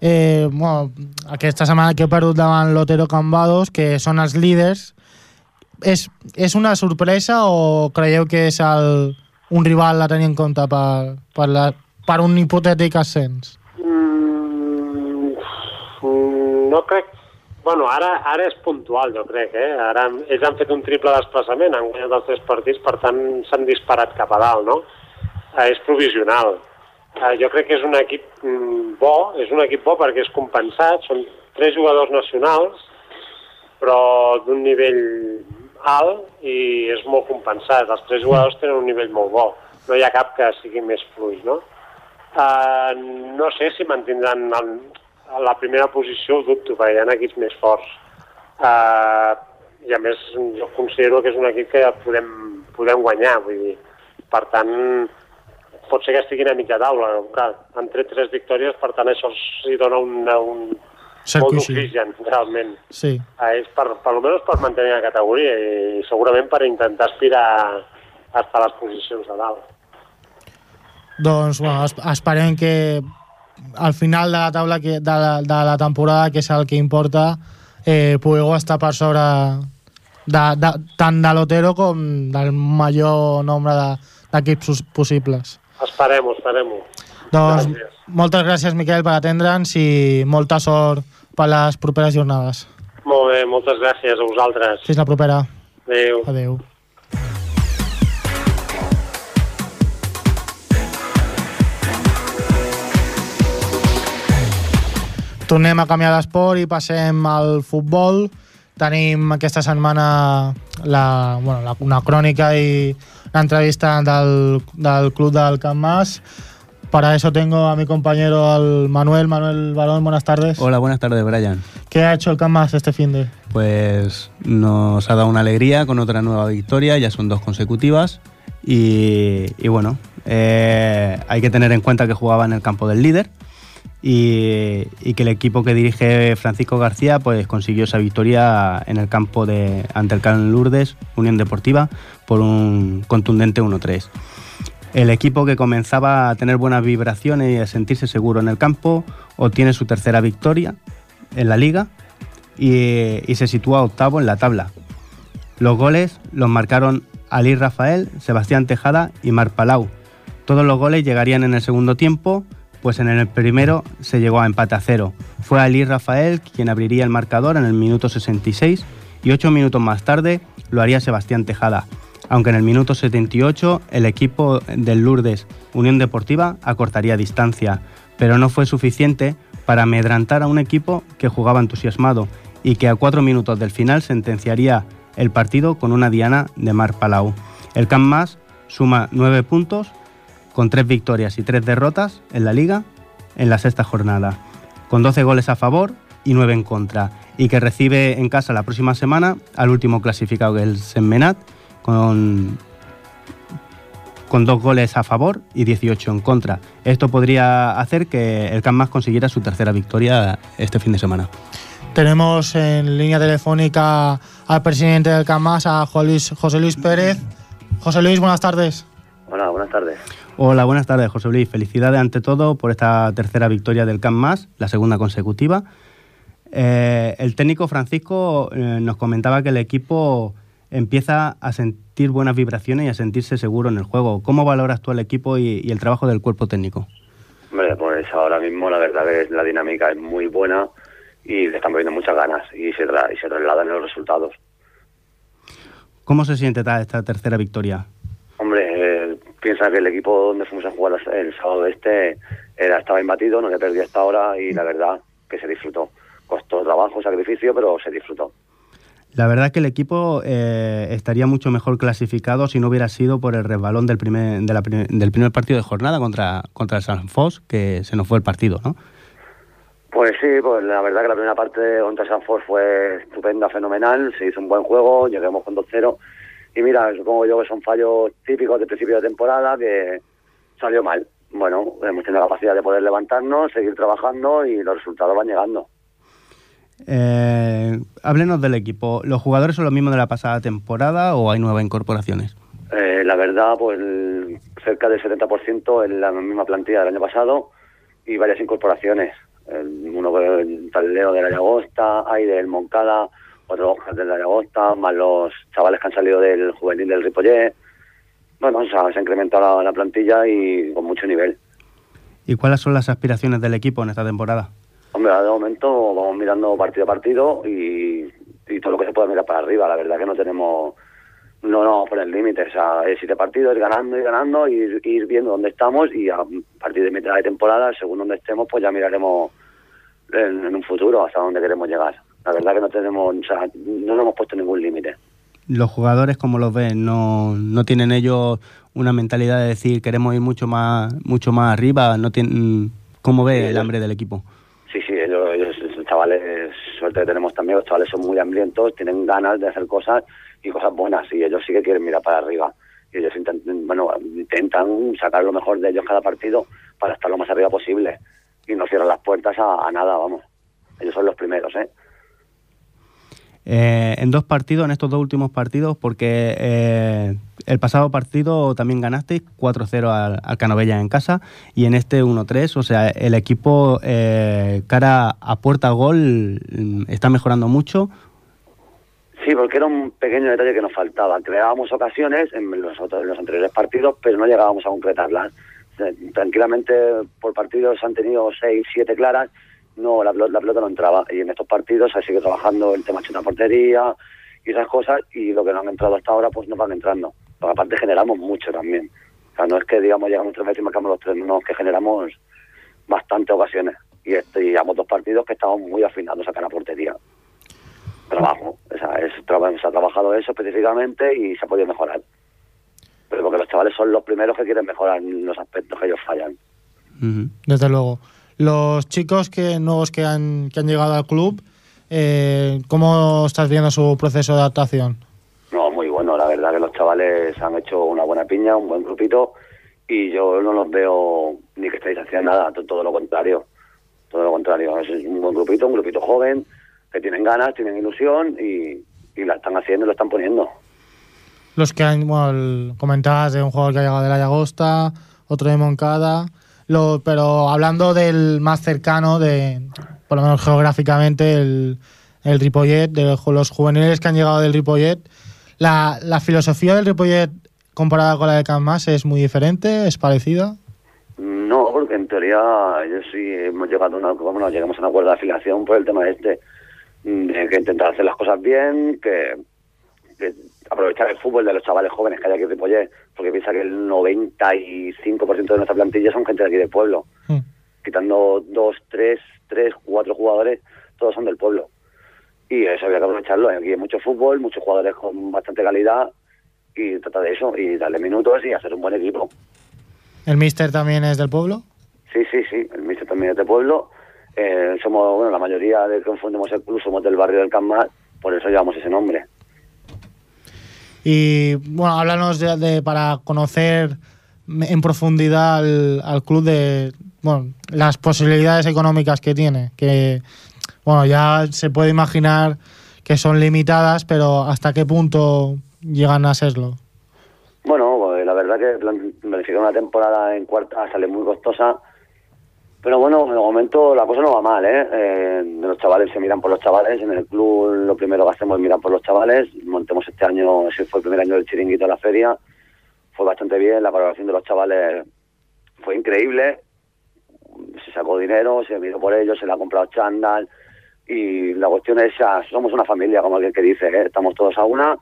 eh, bueno, aquesta setmana que he perdut davant l'Otero Cambados, que són els líders, és, és una sorpresa o creieu que és el, un rival a tenir en compte per, per, la, per un hipotètic ascens? Mm, no crec... Bueno, ara, ara és puntual, jo crec, eh? Ara ells han fet un triple desplaçament, han guanyat els tres partits, per tant s'han disparat cap a dalt, no? Eh, és provisional. Eh, jo crec que és un equip mm, bo, és un equip bo perquè és compensat, són tres jugadors nacionals, però d'un nivell alt i és molt compensat. Els tres jugadors tenen un nivell molt bo. No hi ha cap que sigui més fluix, no? Uh, no sé si mantindran el, la primera posició, ho dubto, perquè hi ha equips més forts. Uh, I a més, jo considero que és un equip que podem, podem guanyar, vull dir, per tant, pot ser que estiguin a mitja taula. Clar, han tret tres victòries, per tant, això els dona un, un Cert molt d'oxigen, realment. Sí. Uh, és per, per almenys per mantenir la categoria i segurament per intentar aspirar a estar a les posicions de dalt. Doncs bueno, es- esperem que al final de la taula que, de, la, de la temporada, que és el que importa, eh, pugueu estar per sobre de, de, tant de l'Otero com del major nombre de- d'equips de, possibles. Esperem-ho, esperem-ho. Doncs Gràcies. moltes gràcies, Miquel, per atendre'ns i molta sort per les properes jornades. Molt bé, moltes gràcies a vosaltres. Fins la propera. Adéu. Adéu. Tornem a canviar d'esport i passem al futbol. Tenim aquesta setmana la, bueno, la, una crònica i l'entrevista del, del club del Camp Mas. Para eso tengo a mi compañero al Manuel. Manuel Barón, buenas tardes. Hola, buenas tardes, Brian. ¿Qué ha hecho el Camp Mas este fin de? Pues nos ha dado una alegría con otra nueva victoria, ya son dos consecutivas. Y, y bueno, eh, hay que tener en cuenta que jugaba en el campo del líder y, y que el equipo que dirige Francisco García pues consiguió esa victoria en el campo de ante el Can Lourdes, Unión Deportiva, por un contundente 1-3. El equipo que comenzaba a tener buenas vibraciones y a sentirse seguro en el campo obtiene su tercera victoria en la liga y, se sitúa octavo en la tabla. Los goles los marcaron Ali Rafael, Sebastián Tejada y Mar Palau. Todos los goles llegarían en el segundo tiempo, pues en el primero se llegó a empate a cero. Fue Ali Rafael quien abriría el marcador en el minuto 66 y ocho minutos más tarde lo haría Sebastián Tejada. Aunque en el minuto 78 el equipo del Lourdes Unión Deportiva acortaría distancia, pero no fue suficiente para amedrantar a un equipo que jugaba entusiasmado y que a cuatro minutos del final sentenciaría el partido con una diana de Mar Palau. El Camp Mas suma nueve puntos con tres victorias y tres derrotas en la liga en la sexta jornada, con 12 goles a favor y 9 en contra, y que recibe en casa la próxima semana al último clasificado el Semmenat, con, con dos goles a favor y 18 en contra. Esto podría hacer que el Camp Mas consiguiera su tercera victoria este fin de semana. Tenemos en línea telefónica al presidente del CAMAS, a José Luis, Pérez. José Luis, buenas tardes. Hola, buenas tardes. Hola, buenas tardes, José Luis. Felicidades ante todo por esta tercera victoria del Camp Mas, la segunda consecutiva. Eh, el técnico Francisco eh, nos comentaba que el equipo empieza a sentir buenas vibraciones y a sentirse seguro en el juego. ¿Cómo valoras tú el equipo y, y el trabajo del cuerpo técnico? Hombre, pues ahora mismo la verdad que la dinámica es muy buena y le están poniendo muchas ganas y se, tra y se trasladan en los resultados. ¿Cómo se siente ta- esta tercera victoria? Hombre, eh, piensa que el equipo donde fuimos a jugar el sábado este era, estaba imbatido, no se perdió hasta ahora y la verdad que se disfrutó. Costó trabajo, sacrificio, pero se disfrutó. La verdad que el equipo eh, estaría mucho mejor clasificado si no hubiera sido por el resbalón del primer, del primer partido de jornada contra, el San Fos, que se nos fue el partido, ¿no? Pues sí, pues la verdad que la primera parte contra Sanford fue estupenda, fenomenal, se hizo un buen juego, llegamos con 2-0 y mira, supongo yo que son fallos típicos de principio de temporada que salió mal. Bueno, hemos tenido la capacidad de poder levantarnos, seguir trabajando y los resultados van llegando. Eh, háblenos del equipo. ¿Los jugadores son los mismos de la pasada temporada o hay nuevas incorporaciones? Eh, la verdad, pues cerca del 70% en la misma plantilla del año pasado y varias incorporaciones. El- uno el tal Leo de la Llagosta, hay del Moncada, otro de la Llagosta, más los chavales que han salido del juvenil del Ripollet. Bueno, o sea, se ha incrementado la, la plantilla y con mucho nivel. ¿Y cuáles son las aspiraciones del equipo en esta temporada? Hombre, de momento vamos mirando partido a partido y, todo lo que se pueda mirar para arriba. La verdad que no tenemos, no nos vamos a poner límites. O sea, es siete partidos, ir ganando y ganando, ir, ir viendo dónde estamos y a partir de mitad de temporada, según donde estemos, pues ya miraremos en, un futuro hasta dónde queremos llegar. La verdad que no tenemos, o sea, no nos hemos puesto ningún límite. Los jugadores, como los ven, no, no tienen ellos una mentalidad de decir queremos ir mucho más, mucho más arriba. No tienen, ¿Cómo ve el hambre del equipo? Sí, sí, ellos, ellos, los chavales, suerte que tenemos también, los chavales son muy hambrientos, tienen ganas de hacer cosas y cosas buenas, y ellos sí que quieren mirar para arriba. Y ellos intentan, bueno, intentan sacar lo mejor de ellos cada partido para estar lo más arriba posible. Y no cierran las puertas a, a nada, vamos. Ellos son los primeros, ¿eh? Eh, en dos partidos, en estos dos últimos partidos, porque eh, el pasado partido también ganasteis 4-0 al, al Canovella en casa y en este 1-3, o sea, el equipo eh, cara a puerta gol mm, está mejorando mucho. Sí, porque era un pequeño detalle que nos faltaba. Creábamos ocasiones en los, en los anteriores partidos, pero no llegábamos a concretarlas. Eh, Tranquilamente por partidos han tenido seis, siete claras, no la, pelota- no entraba. Y en estos partidos se sigue trabajando el tema chuta portería y esas cosas, y lo que no han entrado hasta ahora, pues no van entrando. Porque aparte generamos mucho también. O sea, no es que digamos llegamos tres veces y marcamos los tres, no, que generamos bastantes ocasiones. Y este, dos partidos que estamos muy afinados a sacar la portería trabajo. O sea, es, se ha trabajado eso específicamente y se ha podido mejorar. Pero porque los chavales son los primeros que quieren mejorar en los aspectos que ellos fallan. Desde luego. Los chicos que nuevos que han, que han llegado al club, eh, ¿cómo estás viendo su proceso de adaptación? No, muy bueno. La verdad que los chavales han hecho una buena piña, un buen grupito y yo no los veo ni que estéis haciendo nada, to- todo lo contrario. Todo lo contrario. Es un buen grupito, un grupito joven, que tienen ganas, tienen ilusión y, y la están haciendo y lo están poniendo. Los que han, bueno, comentabas de un jugador que ha llegado de la Llagosta, otro de Moncada, lo, pero hablando del más cercano, de por lo menos geográficamente, el, el Ripollet, de los juveniles que han llegado del Ripollet, la, la filosofía del Ripollet comparada con la de Can Mas es muy diferente, es parecida. No, porque en teoría ellos sí hemos llegado a una, bueno, llegamos a un acuerdo de afiliación por el tema este, mm, de que intentar hacer las cosas bien, que aprovechar el fútbol de los chavales jóvenes que hay aquí en Ripollet, porque piensa que el 95% de nuestra plantilla son gente de aquí del pueblo, Mm. quitando dos, tres, tres, cuatro jugadores, todos son del pueblo. Y eso había que aprovecharlo, aquí hay mucho fútbol, muchos jugadores con bastante calidad, y trata de eso, y darle minutos y hacer un buen equipo. ¿El Mister también es del pueblo? Sí, sí, sí, el míster también es de pueblo. Eh, somos, bueno, la mayoría de que confundimos el club somos del barrio del Camp por eso llevamos ese nombre. Y bueno, háblanos de, para conocer en profundidad al, al club de bueno, las posibilidades económicas que tiene, que bueno, ya se puede imaginar que son limitadas, pero hasta qué punto llegan a serlo. Bueno, pues, la verdad que plan- planificar una temporada en cuarta sale muy costosa, Pero bueno, de momento la cosa no va mal, ¿eh? ¿eh? Los chavales se miran por los chavales. En el club lo primero que hacemos es mirar por los chavales. Montemos este año, ese fue el primer año del chiringuito de la feria. Fue bastante bien, la valoración de los chavales fue increíble. Se sacó dinero, se miró por ellos, se le ha comprado chándal. Y la cuestión es, ya, somos una familia, como alguien que dice, ¿eh? estamos todos a una.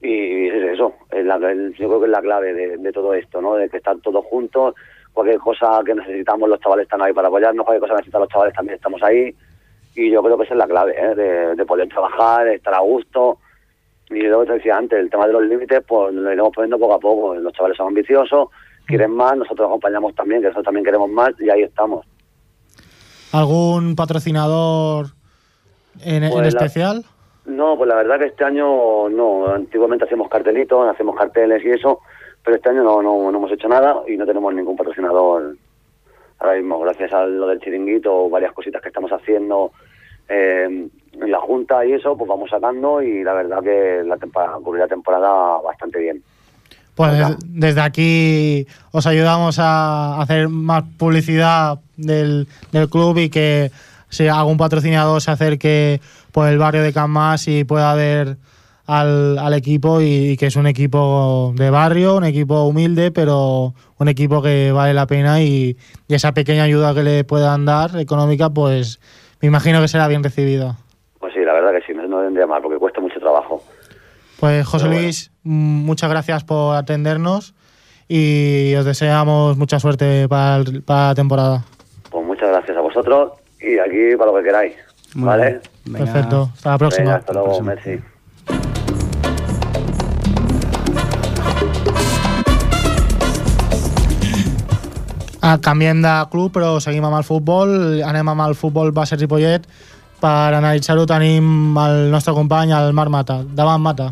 Y es eso, yo creo que es la clave de todo esto, ¿no? De que están todos juntos, cualquier cosa que necesitamos los chavales están ahí para apoyarnos, cualquier cosa que necesitan los chavales también estamos ahí. Y yo creo que esa es la clave, ¿eh? de, de poder trabajar, de estar a gusto. Y lo que te decía antes, el tema de los límites, pues lo iremos poniendo poco a poco. Los chavales son ambiciosos, quieren más, nosotros acompañamos también, que nosotros también queremos más, y ahí estamos. ¿Algún patrocinador en, en Pues la- especial? No, pues la verdad que este año no. Antiguamente hacíamos cartelitos, hacemos carteles y eso, pero este año no, no, no hemos hecho nada y no tenemos ningún patrocinador ahora mismo. Gracias a lo del chiringuito, varias cositas que estamos haciendo eh, en la Junta y eso, pues vamos sacando y la verdad que la temporada, la temporada bastante bien. Pues des- desde aquí os ayudamos a hacer más publicidad del, del club y que si algún patrocinador se acerque por el barrio de Can Mas y pueda ver al, al equipo y, y que es un equipo de barrio, un equipo humilde, pero un equipo que vale la pena y, y esa pequeña ayuda que le puedan dar económica, pues me imagino que será bien recibida. Pues sí, la verdad que sí, no, no vendría mal porque cuesta mucho trabajo. Pues José bueno. Luis, muchas gracias por atendernos y os deseamos mucha suerte para, el- para la temporada. Pues muchas gracias a vosotros y aquí para lo que queráis. Muy ¿Vale? Perfecto, hasta la próxima. Venga, hasta luego, Hasta la merci. Ah, canviem de club, però seguim amb el futbol. Anem amb el futbol base Ripollet. Per analitzar-ho tenim el nostre company, el Marc Mata. Davant, Mata.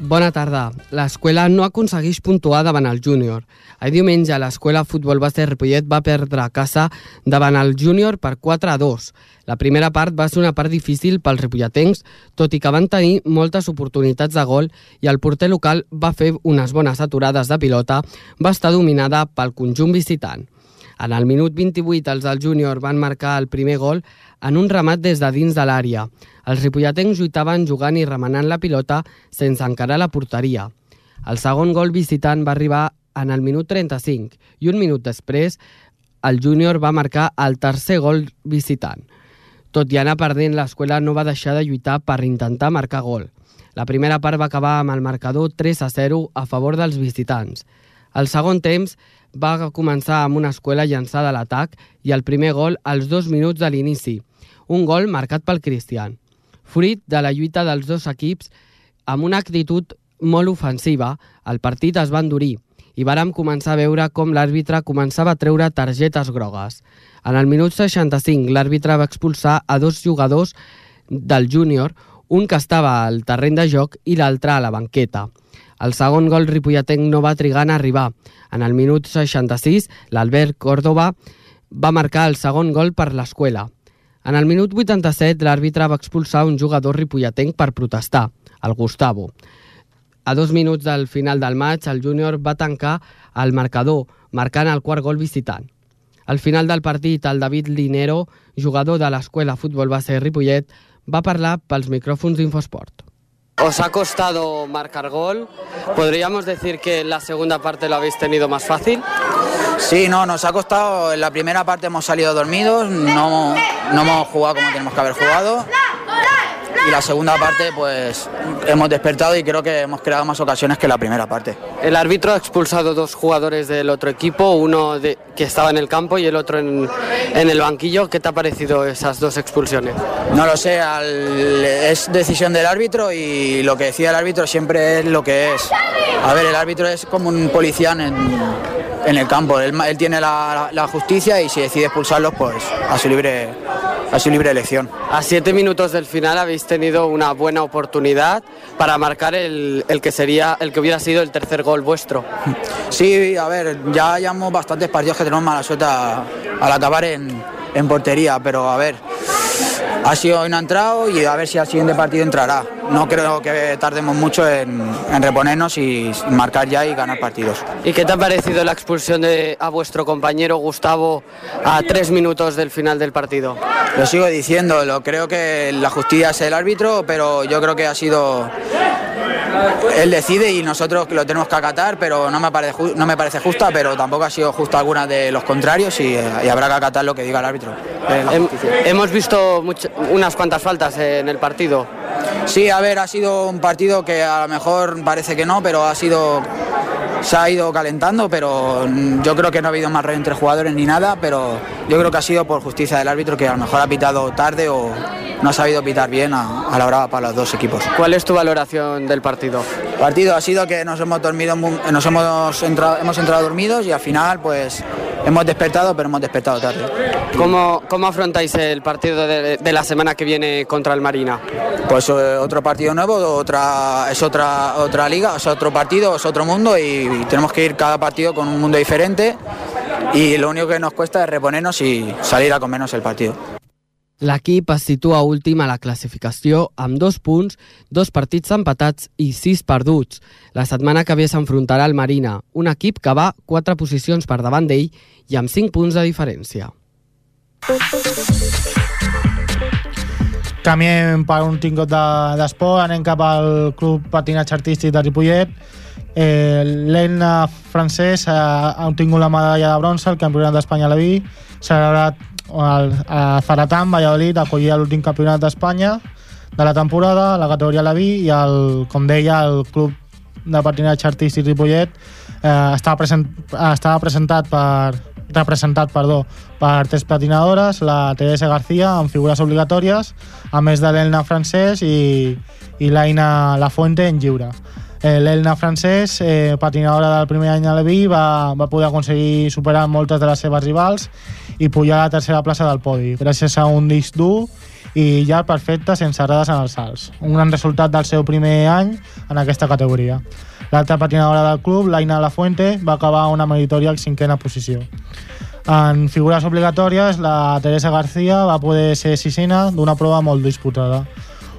Bona tarda. L'escola no aconsegueix puntuar davant el júnior. Ahir diumenge l'escola Futbol Base Ripollet va perdre a casa davant el júnior per 4 a 2. La primera part va ser una part difícil pels ripolletens, tot i que van tenir moltes oportunitats de gol i el porter local va fer unes bones aturades de pilota, va estar dominada pel conjunt visitant. En el minut 28 els del júnior van marcar el primer gol en un remat des de dins de l'àrea. Els ripolletens lluitaven jugant i remenant la pilota sense encarar la porteria. El segon gol visitant va arribar en el minut 35 i un minut després el júnior va marcar el tercer gol visitant. Tot i anar perdent, l'escola no va deixar de lluitar per intentar marcar gol. La primera part va acabar amb el marcador 3 a 0 a favor dels visitants. El segon temps va començar amb una escola llançada a l'atac i el primer gol als dos minuts de l'inici, un gol marcat pel Cristian. Fruit de la lluita dels dos equips, amb una actitud molt ofensiva, el partit es va endurir i vàrem començar a veure com l'àrbitre començava a treure targetes grogues. En el minut 65, l'àrbitre va expulsar a dos jugadors del júnior, un que estava al terreny de joc i l'altre a la banqueta. El segon gol ripolletenc no va trigar en arribar. En el minut 66, l'Albert Córdoba va marcar el segon gol per l'escola. En el minut 87, l'àrbitre va expulsar un jugador ripolletenc per protestar, el Gustavo. A dos minuts del final del maig, el júnior va tancar el marcador, marcant el quart gol visitant. Al final del partit, el David Linero, jugador de l'escola Futbol Base Ripollet, va parlar pels micròfons d'Infosport. Os ha costado marcar gol. ¿Podríamos decir que la segunda parte lo habéis tenido más fácil? Sí, no, nos ha costado. En la primera parte hemos salido dormidos, no, no hemos jugado como tenemos que haber jugado. Y la segunda parte, pues hemos despertado y creo que hemos creado más ocasiones que la primera parte. El árbitro ha expulsado dos jugadores del otro equipo, uno de- que estaba en el campo y el otro en, en el banquillo. ¿Qué te ha parecido esas dos expulsiones? No lo sé, al- es decisión del árbitro y lo que decía el árbitro siempre es lo que es. A ver, el árbitro es como un policía en, en el campo, él, tiene la, la justicia y si decide expulsarlos, pues a su libre, a su libre elección. A siete minutos del final habéis tenido una buena oportunidad para marcar el, el que sería el que hubiera sido el tercer gol vuestro. Sí, a ver, ya llevamos bastantes partidos que tenemos mala suerte al acabar en, en portería, pero a ver, ha sido hoy no ha entrado y a ver si al siguiente partido entrará. No creo que tardemos mucho en, en reponernos y, y marcar ya y ganar partidos. ¿Y qué te ha parecido la expulsión de a vuestro compañero Gustavo a tres minutos del final del partido? Lo sigo diciendo, lo creo que la justicia es el árbitro, pero yo creo que ha sido él decide y nosotros lo tenemos que acatar, pero no me parece, no me parece justa, pero tampoco ha sido justa alguna de los contrarios y, y habrá que acatar lo que diga el árbitro. Eh, justicia. hemos visto unas cuantas faltas en el partido. Sí, a ver, ha sido un partido que a lo mejor parece que no, pero ha sido se ha ido calentando, pero yo creo que no ha habido más rollo entre jugadores ni nada, pero yo creo que ha sido por justicia del árbitro que a lo mejor ha pitado tarde o no ha sabido pitar bien a, a la hora para los dos equipos. ¿Cuál es tu valoración del partido? El partido ha sido que nos hemos dormido, mu- nos hemos entrado, hemos entrado dormidos y al final pues hemos despertado, pero hemos despertado tarde. ¿Cómo, cómo afrontáis el partido de, de la semana que viene contra el Marina? Pues eh, otro partido nuevo, otra, es otra, otra liga, es otro partido, es otro mundo y, tenemos que ir cada partido con un mundo diferente y lo único que nos cuesta es reponernos y salir a comernos el partido. L'equip es situa últim a la classificació amb dos punts, dos partits empatats i sis perduts. La setmana que ve s'enfrontarà al Marina, un equip que va quatre posicions per davant d'ell i amb cinc punts de diferència. Canviem per un tingot de- d'esport, anem cap al Club Patinatge Artístic de Ripollet. Eh, L'Elna francès ha, ha obtingut la medalla de bronze al Campionat d'Espanya a la Vi. Celebrat al, a Zaratan, Valladolid, acollia l'últim Campionat d'Espanya de la temporada, la categoria la i el, com deia, el Club de Patinatge Artístic Ripollet eh, estava, present, estava presentat per representat perdó, per tres patinadores, la Teresa García amb figures obligatòries, a més de l'Elna francès i, i l'Aina Lafuente en lliure. Eh, L'Elna francès, eh, patinadora del primer any a la Vi, va, va poder aconseguir superar moltes de les seves rivals i pujar a la tercera plaça del podi, gràcies a un disc dur i ja perfecte sense errades en els salts. Un gran resultat del seu primer any en aquesta categoria. L'altra patinadora del club, l'Aina Lafuente, va acabar una meritòria en cinquena posició. En figures obligatòries, la Teresa García va poder ser sisena d'una prova molt disputada.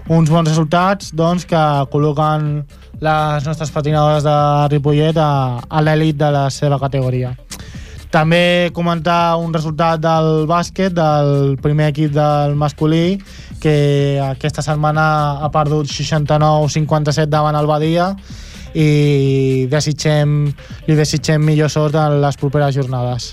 Uns bons resultats doncs, que col·loquen les nostres patinadores de Ripollet a, a l'elit de la seva categoria. També comentar un resultat del bàsquet del primer equip del masculí que aquesta setmana ha perdut 69-57 davant el Badia i desitgem, li desitgem millor sort en les properes jornades.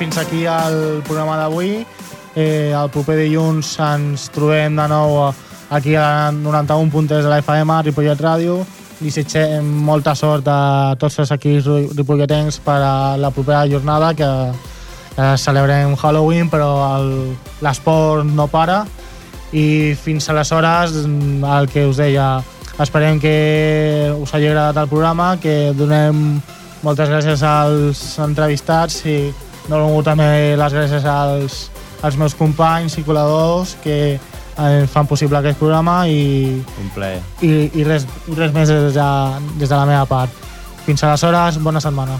Fins aquí el programa d'avui. Eh, el proper dilluns ens trobem de nou aquí a 91.3 de la FM, Ripollet Ràdio. Desitgem molta sort a tots els equips ri- ripolletens per a la propera jornada, que eh, celebrem Halloween, però l'esport no para. I fins aleshores, el que us deia, esperem que us hagi agradat el programa, que donem moltes gràcies als entrevistats i dono també les gràcies als, als meus companys i col·laboradors que eh, fan possible aquest programa i, Un plaer. i, i, res, res més des de, des de la meva part. Fins aleshores, bona setmana.